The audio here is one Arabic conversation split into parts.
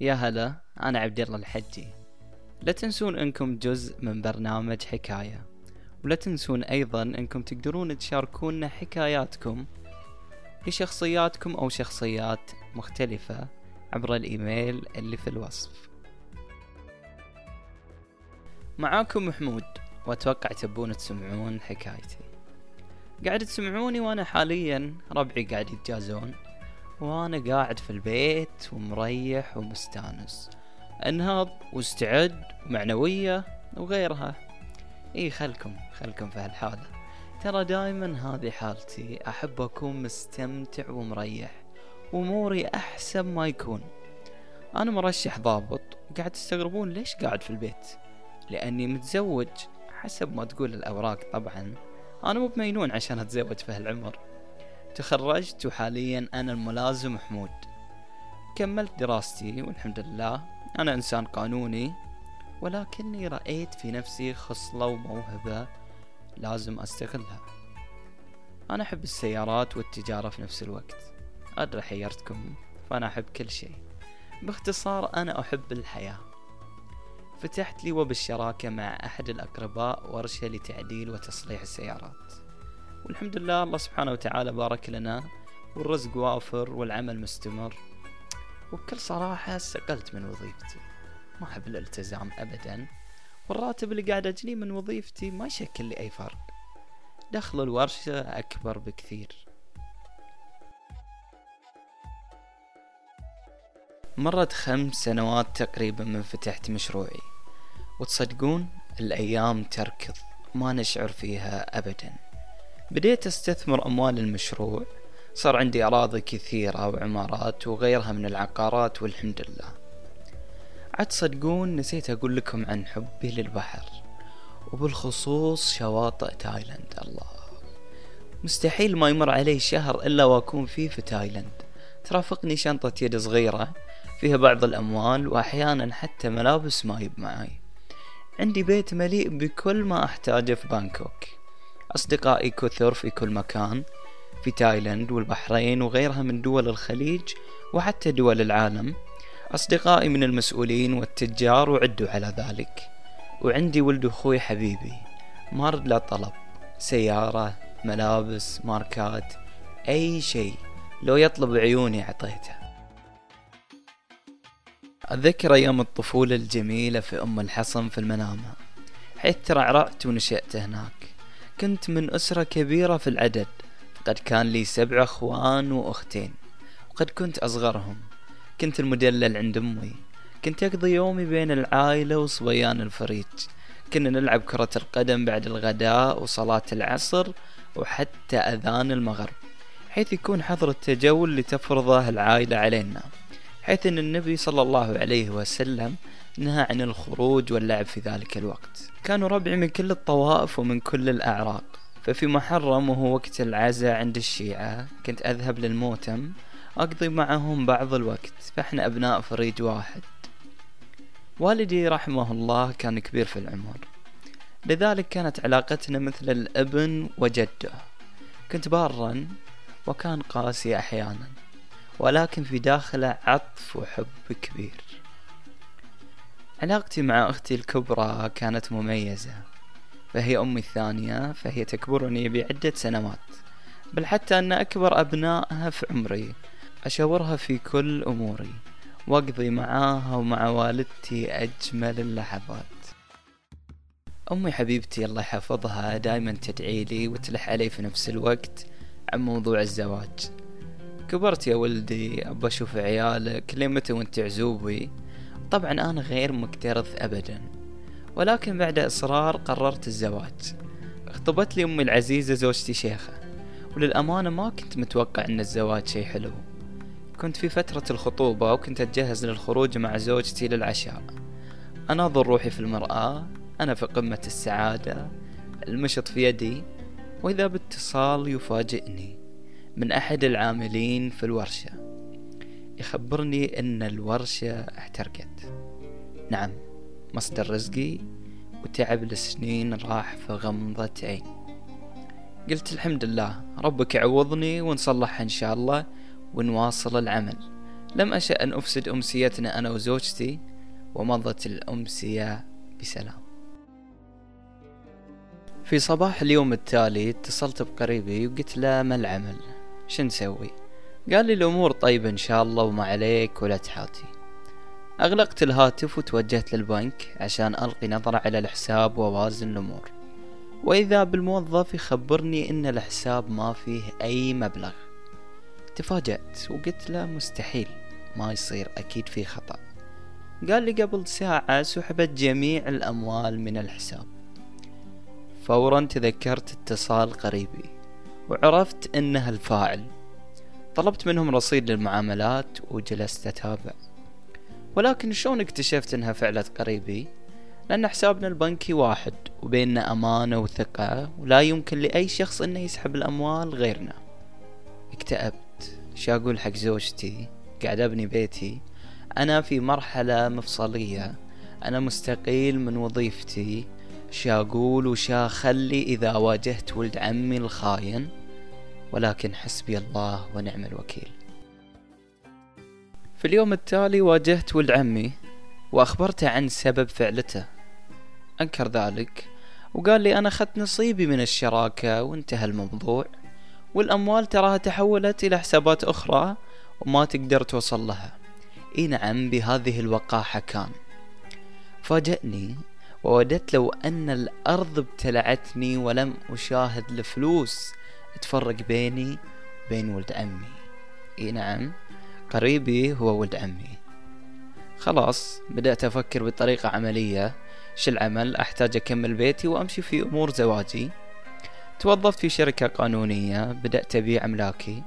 يا هلا أنا عبد الله الحجي. لا تنسون أنكم جزء من برنامج حكاية ولا تنسون أيضا أنكم تقدرون تشاركونا حكاياتكم لشخصياتكم أو شخصيات مختلفة عبر الإيميل اللي في الوصف. معاكم محمود وأتوقع تبون تسمعون حكايتي. قاعد تسمعوني وأنا حاليا ربعي قاعد يتجازون. وأنا قاعد في البيت ومريح ومستانس. انهض واستعد معنوية وغيرها. إي خلكم خلكم في هالحالة. ترى دايما هذه حالتي أحب أكون مستمتع ومريح. أموري أحسن ما يكون. أنا مرشح ضابط قاعد تستغربون ليش قاعد في البيت. لأني متزوج حسب ما تقول الأوراق طبعا. أنا مو بمينون عشان أتزوج في هالعمر. تخرجت وحاليا أنا الملازم حمود. كملت دراستي والحمد لله. أنا إنسان قانوني ولكني رأيت في نفسي خصلة وموهبة لازم أستغلها. أنا أحب السيارات والتجارة في نفس الوقت. أدري حيرتكم فأنا أحب كل شيء. باختصار أنا أحب الحياة. فتحت لي وبالشراكة مع أحد الأقرباء ورشة لتعديل وتصليح السيارات. والحمد لله الله سبحانه وتعالى بارك لنا والرزق وافر والعمل مستمر. وبكل صراحة استقلت من وظيفتي. ما أحب الالتزام أبدا. والراتب اللي قاعد أجنيه من وظيفتي ما يشكل لي أي فرق. دخل الورشة أكبر بكثير. مرت خمس سنوات تقريبا من فتحت مشروعي. وتصدقون الأيام تركض. ما نشعر فيها أبدا. بديت أستثمر أموال المشروع. صار عندي أراضي كثيرة وعمارات وغيرها من العقارات والحمد لله. عاد تصدقون نسيت أقول لكم عن حبي للبحر وبالخصوص شواطئ تايلاند. الله. مستحيل ما يمر علي شهر إلا وأكون فيه في تايلاند. ترافقني شنطة يد صغيرة فيها بعض الأموال وأحيانا حتى ملابس ما أييب معي. عندي بيت مليء بكل ما أحتاجه في بانكوك. أصدقائي كثر في كل مكان في تايلاند والبحرين وغيرها من دول الخليج وحتى دول العالم. أصدقائي من المسؤولين والتجار وعدوا على ذلك. وعندي ولد أخوي حبيبي ما رد له طلب. سيارة ملابس ماركات أي شيء. لو يطلب عيوني أعطيته. أتذكر أيام الطفولة الجميلة في أم الحصن في المنامة حيث ترعرعت ونشأت هناك. كنت من أسرة كبيرة في العدد. قد كان لي سبع أخوان وأختين وقد كنت أصغرهم. كنت المدلل عند أمي. كنت أقضي يومي بين العائلة وصبيان الفريج. كنا نلعب كرة القدم بعد الغداء وصلاة العصر وحتى أذان المغرب حيث يكون حظر التجول اللي تفرضه العائلة علينا حيث أن النبي صلى الله عليه وسلم نهى عن الخروج واللعب في ذلك الوقت. كانوا ربعي من كل الطوائف ومن كل الأعراق. ففي محرم وهو وقت العزاء عند الشيعة كنت أذهب للموتم أقضي معهم بعض الوقت فإحنا أبناء فريج واحد. والدي رحمه الله كان كبير في العمر. لذلك كانت علاقتنا مثل الابن وجده. كنت بارا وكان قاسي أحيانا ولكن في داخله عطف وحب كبير. علاقتي مع أختي الكبرى كانت مميزة. فهي أمي الثانية فهي تكبرني بعدة سنوات. بل حتى أن أكبر أبنائها في عمري أشاورها في كل أموري. وأقضي معاها ومع والدتي أجمل اللحظات. أمي حبيبتي الله يحفظها دايما تدعي لي وتلح علي في نفس الوقت عن موضوع الزواج. كبرت يا ولدي أبى أشوف عيالك لين متى وأنت عزوبي. طبعا أنا غير مكترث أبدا ولكن بعد إصرار قررت الزواج. اخطبت لي أمي العزيزة زوجتي شيخة وللأمانة ما كنت متوقع أن الزواج شي حلو. كنت في فترة الخطوبة وكنت أتجهز للخروج مع زوجتي للعشاء. أناظر روحي في المرآة أنا في قمة السعادة المشط في يدي وإذا باتصال يفاجئني من أحد العاملين في الورشة. يخبرني أن الورشة احترقت. نعم مصدر رزقي وتعب لسنين راح في غمضة عين قلت الحمد لله ربك يعوضني ونصلح إن شاء الله ونواصل العمل. لم أشأ أن أفسد أمسيتنا أنا وزوجتي ومضت الأمسية بسلام. في صباح اليوم التالي اتصلت بقريبي وقلت له ما العمل؟ شو نسوي؟ قال لي الأمور طيبة إن شاء الله وما عليك ولا تحاتي أغلقت الهاتف وتوجهت للبنك عشان ألقي نظرة على الحساب وأوازن الأمور. وإذا بالموظف يخبرني إن الحساب ما فيه أي مبلغ. تفاجأت وقلت له مستحيل ما يصير أكيد في خطأ. قال لي قبل ساعة سحبت جميع الأموال من الحساب. فورا تذكرت اتصال قريبي وعرفت إنه الفاعل. طلبت منهم رصيد للمعاملات وجلست أتابع. ولكن شلون اكتشفت إنها فعلة قريبي؟ لأن حسابنا البنكي واحد وبيننا أمانة وثقة ولا يمكن لأي شخص إنه يسحب الأموال غيرنا. اكتئبت. شو أقول حق زوجتي؟ قاعد أبني بيتي. أنا في مرحلة مفصلية. أنا مستقيل من وظيفتي. شا أقول وشا أخلي إذا واجهت ولد عمي الخاين؟ ولكن حسبي الله ونعم الوكيل. في اليوم التالي واجهت ولد عمي وأخبرته عن سبب فعلته. أنكر ذلك وقال لي أنا أخذت نصيبي من الشراكة وانتهى الموضوع والأموال تراها تحولت إلى حسابات أخرى وما تقدر توصل لها. إي نعم بهذه الوقاحة كان. فاجأني ووددت لو أن الأرض ابتلعتني ولم أشاهد الفلوس تفرق بيني وبين ولد عمي. إي نعم قريبي هو ولد عمي. خلاص بدأت أفكر بطريقة عملية. شو العمل؟ أحتاج أكمل بيتي وأمشي في أمور زواجي. توظفت في شركة قانونية بدأت أبيع أملاكي.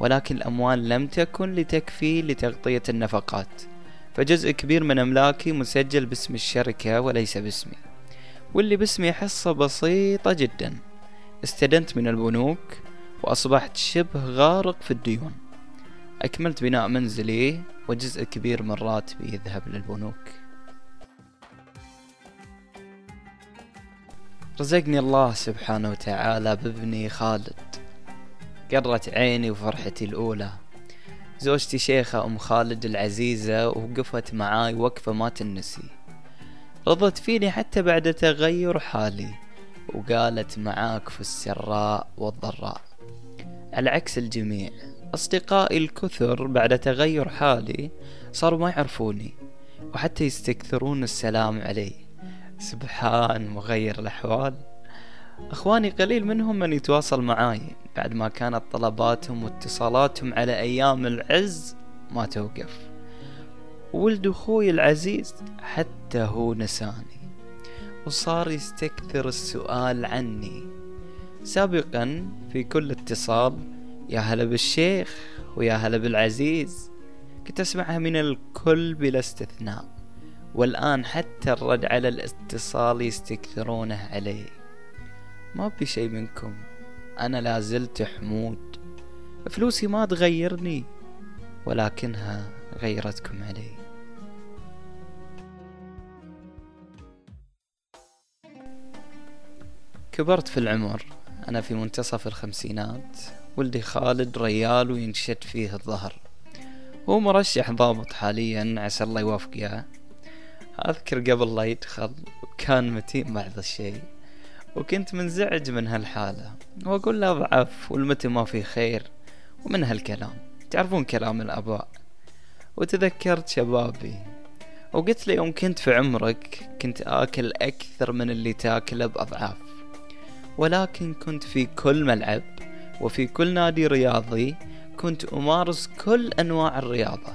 ولكن الأموال لم تكن لتكفي لتغطية النفقات. فجزء كبير من أملاكي مسجل باسم الشركة وليس باسمي. واللي باسمي حصة بسيطة جدا. استدنت من البنوك وأصبحت شبه غارق في الديون. أكملت بناء منزلي وجزء كبير من راتبي يذهب للبنوك. رزقني الله سبحانه وتعالى بابني خالد. قرت عيني وفرحتي الأولى. زوجتي شيخة أم خالد العزيزة وقفت معاي وقفة ما تنسي. رضت فيني حتى بعد تغير حالي. وقالت معاك في السراء والضراء. على عكس الجميع. أصدقائي الكثر بعد تغير حالي صاروا ما يعرفوني وحتى يستكثرون السلام علي. سبحان مغير الأحوال. أخواني قليل منهم من يتواصل معاي. بعد ما كانت طلباتهم واتصالاتهم على أيام العز ما توقف. ولد أخوي العزيز حتى هو نساني. وصار يستكثر السؤال عني. سابقا في كل اتصال يا هلا بالشيخ ويا هلا بالعزيز. كنت أسمعها من الكل بلا استثناء. والآن حتى الرد على الاتصال يستكثرونه علي ما بي شي منكم. أنا لازلت حمود. فلوسي ما تغيرني ولكنها غيرتكم علي. كبرت في العمر. أنا في منتصف الخمسينات. ولدي خالد ريال وينشد فيه الظهر. هو مرشح ضابط حاليا عسى الله يوفقه أذكر قبل لا يدخل كان متين بعض الشيء. وكنت منزعج من هالحالة. وأقول له أضعف والمتى ما في خير. ومن هالكلام. تعرفون كلام الآباء. وتذكرت شبابي. وقلت له يوم كنت في عمرك كنت آكل أكثر من اللي تأكله بأضعاف. ولكن كنت في كل ملعب وفي كل نادي رياضي كنت أمارس كل أنواع الرياضة.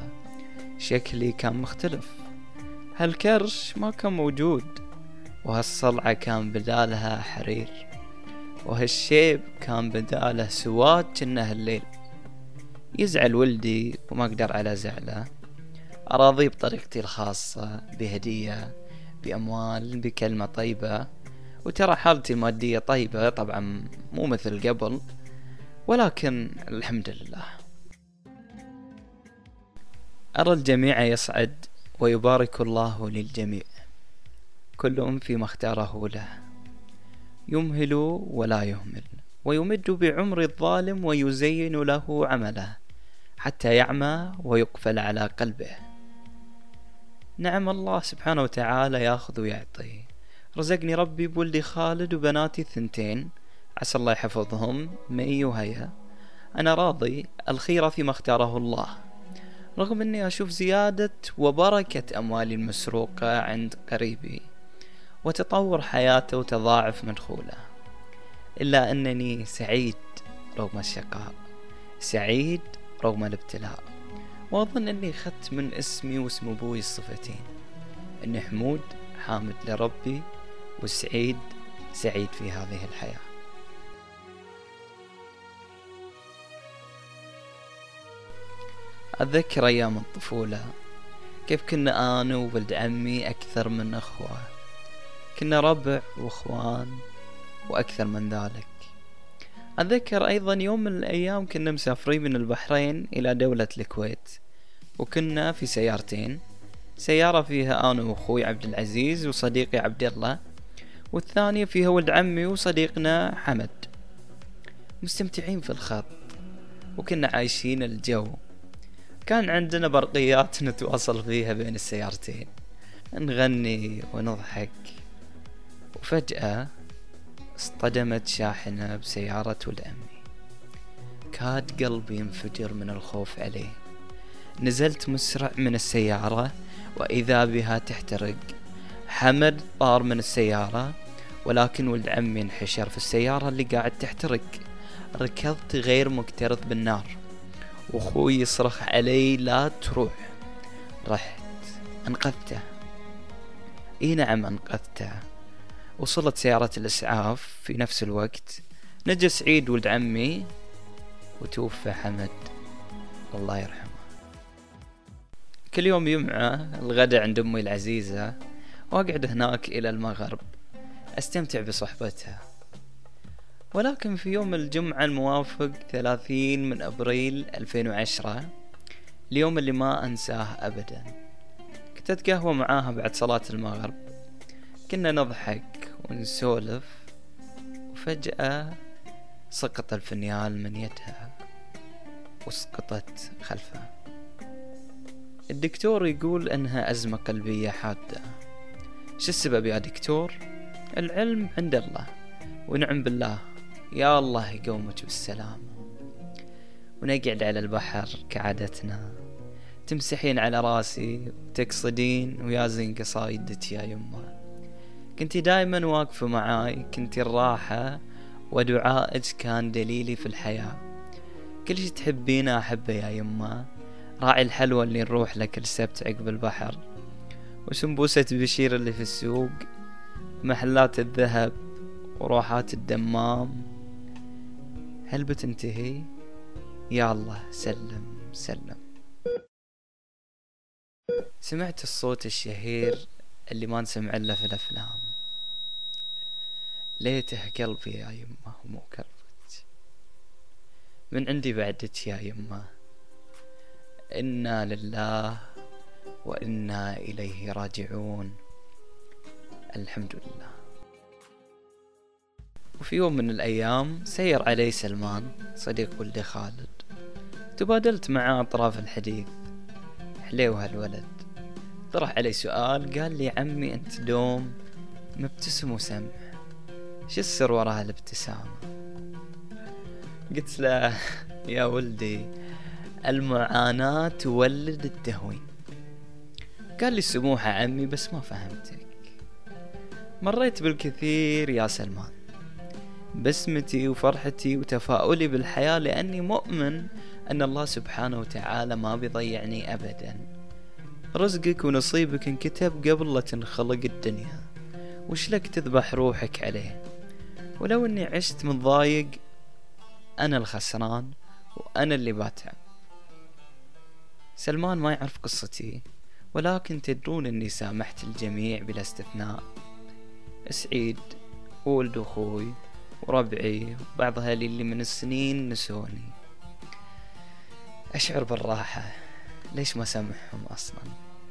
شكلي كان مختلف. هالكرش ما كان موجود وهالصلعة كان بدالها حرير وهالشيب كان بداله سواد كنه الليل يزعل ولدي وما أقدر على زعله. أراضيه بطريقتي الخاصة بهدية بأموال بكلمة طيبة. وترى حالتي المادية طيبة طبعا مو مثل قبل ولكن الحمد لله. أرى الجميع يصعد ويبارك الله للجميع. كل فيما اختاره له. يمهل ولا يهمل ويمد بعمر الظالم ويزين له عمله حتى يعمى ويقفل على قلبه. نعم الله سبحانه وتعالى ياخذ ويعطي. رزقني ربي بولدي خالد وبناتي الثنتين عسى الله يحفظهم. مي وهيا. أنا راضي. الخيرة فيما اختاره الله. رغم أني أشوف زيادة وبركة أموالي المسروقة عند قريبي وتطور حياته وتضاعف مدخوله إلا أنني سعيد رغم الشقاء. سعيد رغم الابتلاء. وأظن أني أخذت من اسمي واسم أبوي الصفتين أني حمود حامد لربي وسعيد سعيد في هذه الحياة. أتذكر أيام الطفولة. كيف كنا أنا وولد عمي أكثر من أخوة. كنا ربع وأخوان وأكثر من ذلك. أتذكر أيضا يوم من الأيام كنا مسافرين من البحرين إلى دولة الكويت. وكنا في سيارتين. سيارة فيها أنا وأخوي عبد العزيز وصديقي عبد الله. والثانية فيها ولد عمي وصديقنا حمد. مستمتعين في الخط وكنا عايشين الجو. كان عندنا برقيات نتواصل فيها بين السيارتين. نغني ونضحك. وفجأة اصطدمت شاحنة بسيارة ولد عمي. كاد قلبي ينفجر من الخوف عليه. نزلت مسرع من السيارة وإذا بها تحترق حمد طار من السيارة ولكن ولد عمي انحشر في السيارة اللي قاعد تحترق. ركضت غير مكترث بالنار. وأخوي يصرخ علي لا تروح. رحت. أنقذته. إي نعم أنقذته. وصلت سيارة الإسعاف في نفس الوقت. نجى سعيد ولد عمي. وتوفى حمد. الله يرحمه. كل يوم يمعة الغداء عند أمي العزيزة. وأقعد هناك إلى المغرب أستمتع بصحبتها. ولكن في يوم الجمعة الموافق 30 من أبريل 2010 اليوم اللي ما أنساه أبدا. كنت أتقهوى معاها بعد صلاة المغرب. كنا نضحك ونسولف وفجأة سقط الفنيال من يدها وسقطت خلفه الدكتور يقول إنها أزمة قلبية حادة. شو السبب يا دكتور؟ العلم عند الله ونعم بالله. يا الله يقومك بالسلامة ونقعد على البحر كعادتنا. تمسحين على راسي وتقصدين ويازين قصايدك يا يمه. كنتي دايما واقفة معاي كنتي الراحة ودعائك كان دليلي في الحياة. كل شي تحبينه أحبه يا يمه. راعي الحلوى اللي نروح لك السبت عقب البحر وسنبوسة بشير اللي في السوق محلات الذهب وروحات الدمام. هل بتنتهي؟ يا الله سلم سلم. سمعت الصوت الشهير اللي ما نسمع إلا في الأفلام. ليته قلبي يا يمه ومو كربت من عندي بعدك يا يمه. إنا لله وإنا إليه راجعون. الحمد لله. وفي يوم من الأيام سير علي سلمان صديق ولدي خالد. تبادلت معاه أطراف الحديث. حليو هالولد. طرح علي سؤال قال لي عمي أنت دوم مبتسم وسمح شو السر وراء الابتسام قلت له يا ولدي المعاناة تولد التهوين. قال لي سموحة عمي بس ما فهمتك. مريت بالكثير يا سلمان. بسمتي وفرحتي وتفاؤلي بالحياة لأني مؤمن أن الله سبحانه وتعالى ما بيضيعني أبدا. رزقك ونصيبك انكتب قبل لا تنخلق الدنيا. وش لك تذبح روحك عليه؟ ولو إني عشت متضايق أنا الخسران وأنا اللي باتعب سلمان ما يعرف قصتي. ولكن تدرون إني سامحت الجميع بلا استثناء. سعيد وولد أخوي وربعي وبعض أهلي اللي من السنين نسوني. أشعر بالراحة. ليش ما سامحهم أصلا؟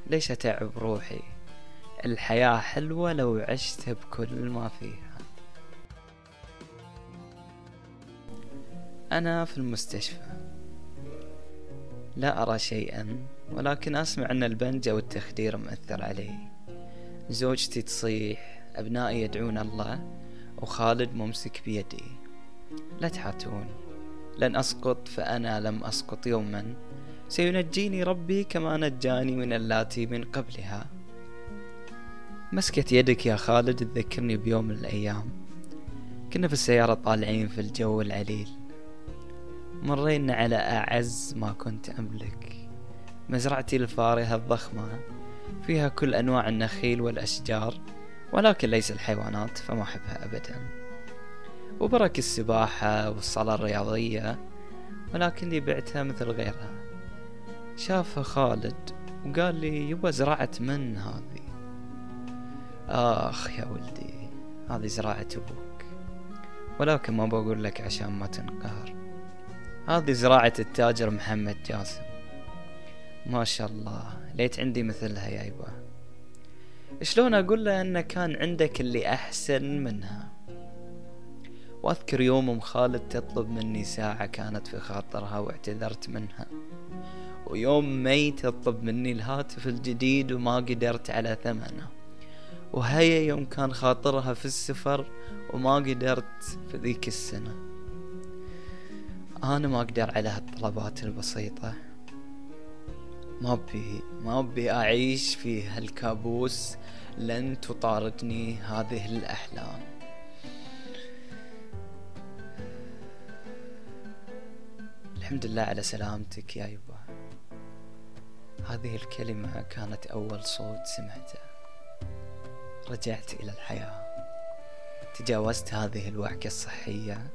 ليش أتعب روحي؟ الحياة حلوة لو عشتها بكل ما فيها. أنا في المستشفى. لا أرى شيئا. ولكن أسمع أن البنج أو التخدير مأثر علي. زوجتي تصيح أبنائي يدعون الله وخالد ممسك بيدي. لا تحاتون. لن أسقط فأنا لم أسقط يوما. سينجيني ربي كما نجاني من اللاتي من قبلها. مسكة يدك يا خالد تذكرني بيوم من الأيام. كنا في السيارة طالعين في الجو العليل. مرينا على أعز ما كنت أملك. مزرعتي الفارهة الضخمة. فيها كل أنواع النخيل والأشجار ولكن ليس الحيوانات فما أحبها أبدا. وبرك السباحة والصلاة الرياضية ولكني بعتها مثل غيرها. شافها خالد وقال لي يبا زراعة من هذه؟ آخ يا ولدي هذه زراعة أبوك ولكن ما بقول لك عشان ما تنقهر. هذه زراعة التاجر محمد جاسم. ما شاء الله. ليت عندي مثلها يا يبا شلون أقول له ان كان عندك اللي أحسن منها؟ وأذكر يوم ام خالد تطلب مني ساعة كانت في خاطرها واعتذرت منها. ويوم مي تطلب مني الهاتف الجديد وما قدرت على ثمنه. وهيا يوم كان خاطرها في السفر وما قدرت في ذيك السنة. أنا ما أقدر على هالطلبات البسيطة. ما بي ما بي أعيش في هالكابوس لن تطاردني هذه الأحلام. الحمد لله على سلامتك يا يبا. هذه الكلمة كانت أول صوت سمعته. رجعت إلى الحياة. تجاوزت هذه الوعكة الصحية.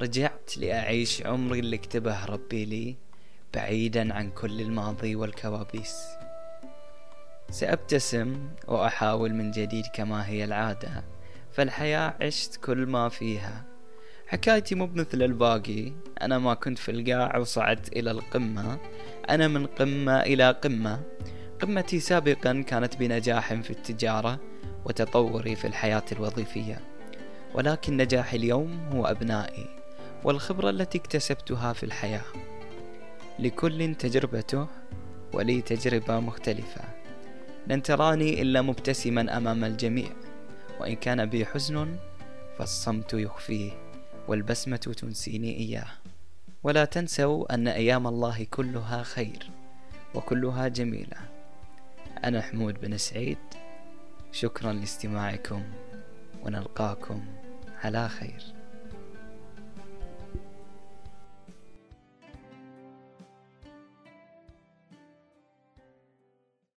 رجعت لأعيش عمري اللي كتبه ربي لي. بعيدا عن كل الماضي والكوابيس. سأبتسم وأحاول من جديد كما هي العادة فالحياة عشت كل ما فيها. حكايتي مو بمثل الباقي أنا ما كنت في القاع وصعدت إلى القمة أنا من قمة إلى قمة. قمتي سابقا كانت بنجاح في التجارة وتطوري في الحياة الوظيفية ولكن نجاحي اليوم هو أبنائي والخبرة التي اكتسبتها في الحياة. لكل تجربته ولي تجربة مختلفة. لن تراني إلا مبتسما أمام الجميع وإن كان بي حزن فالصمت يخفيه والبسمة تنسيني إياه. ولا تنسوا أن أيام الله كلها خير وكلها جميلة. أنا حمود بن سعيد شكرا لاستماعكم ونلقاكم على خير.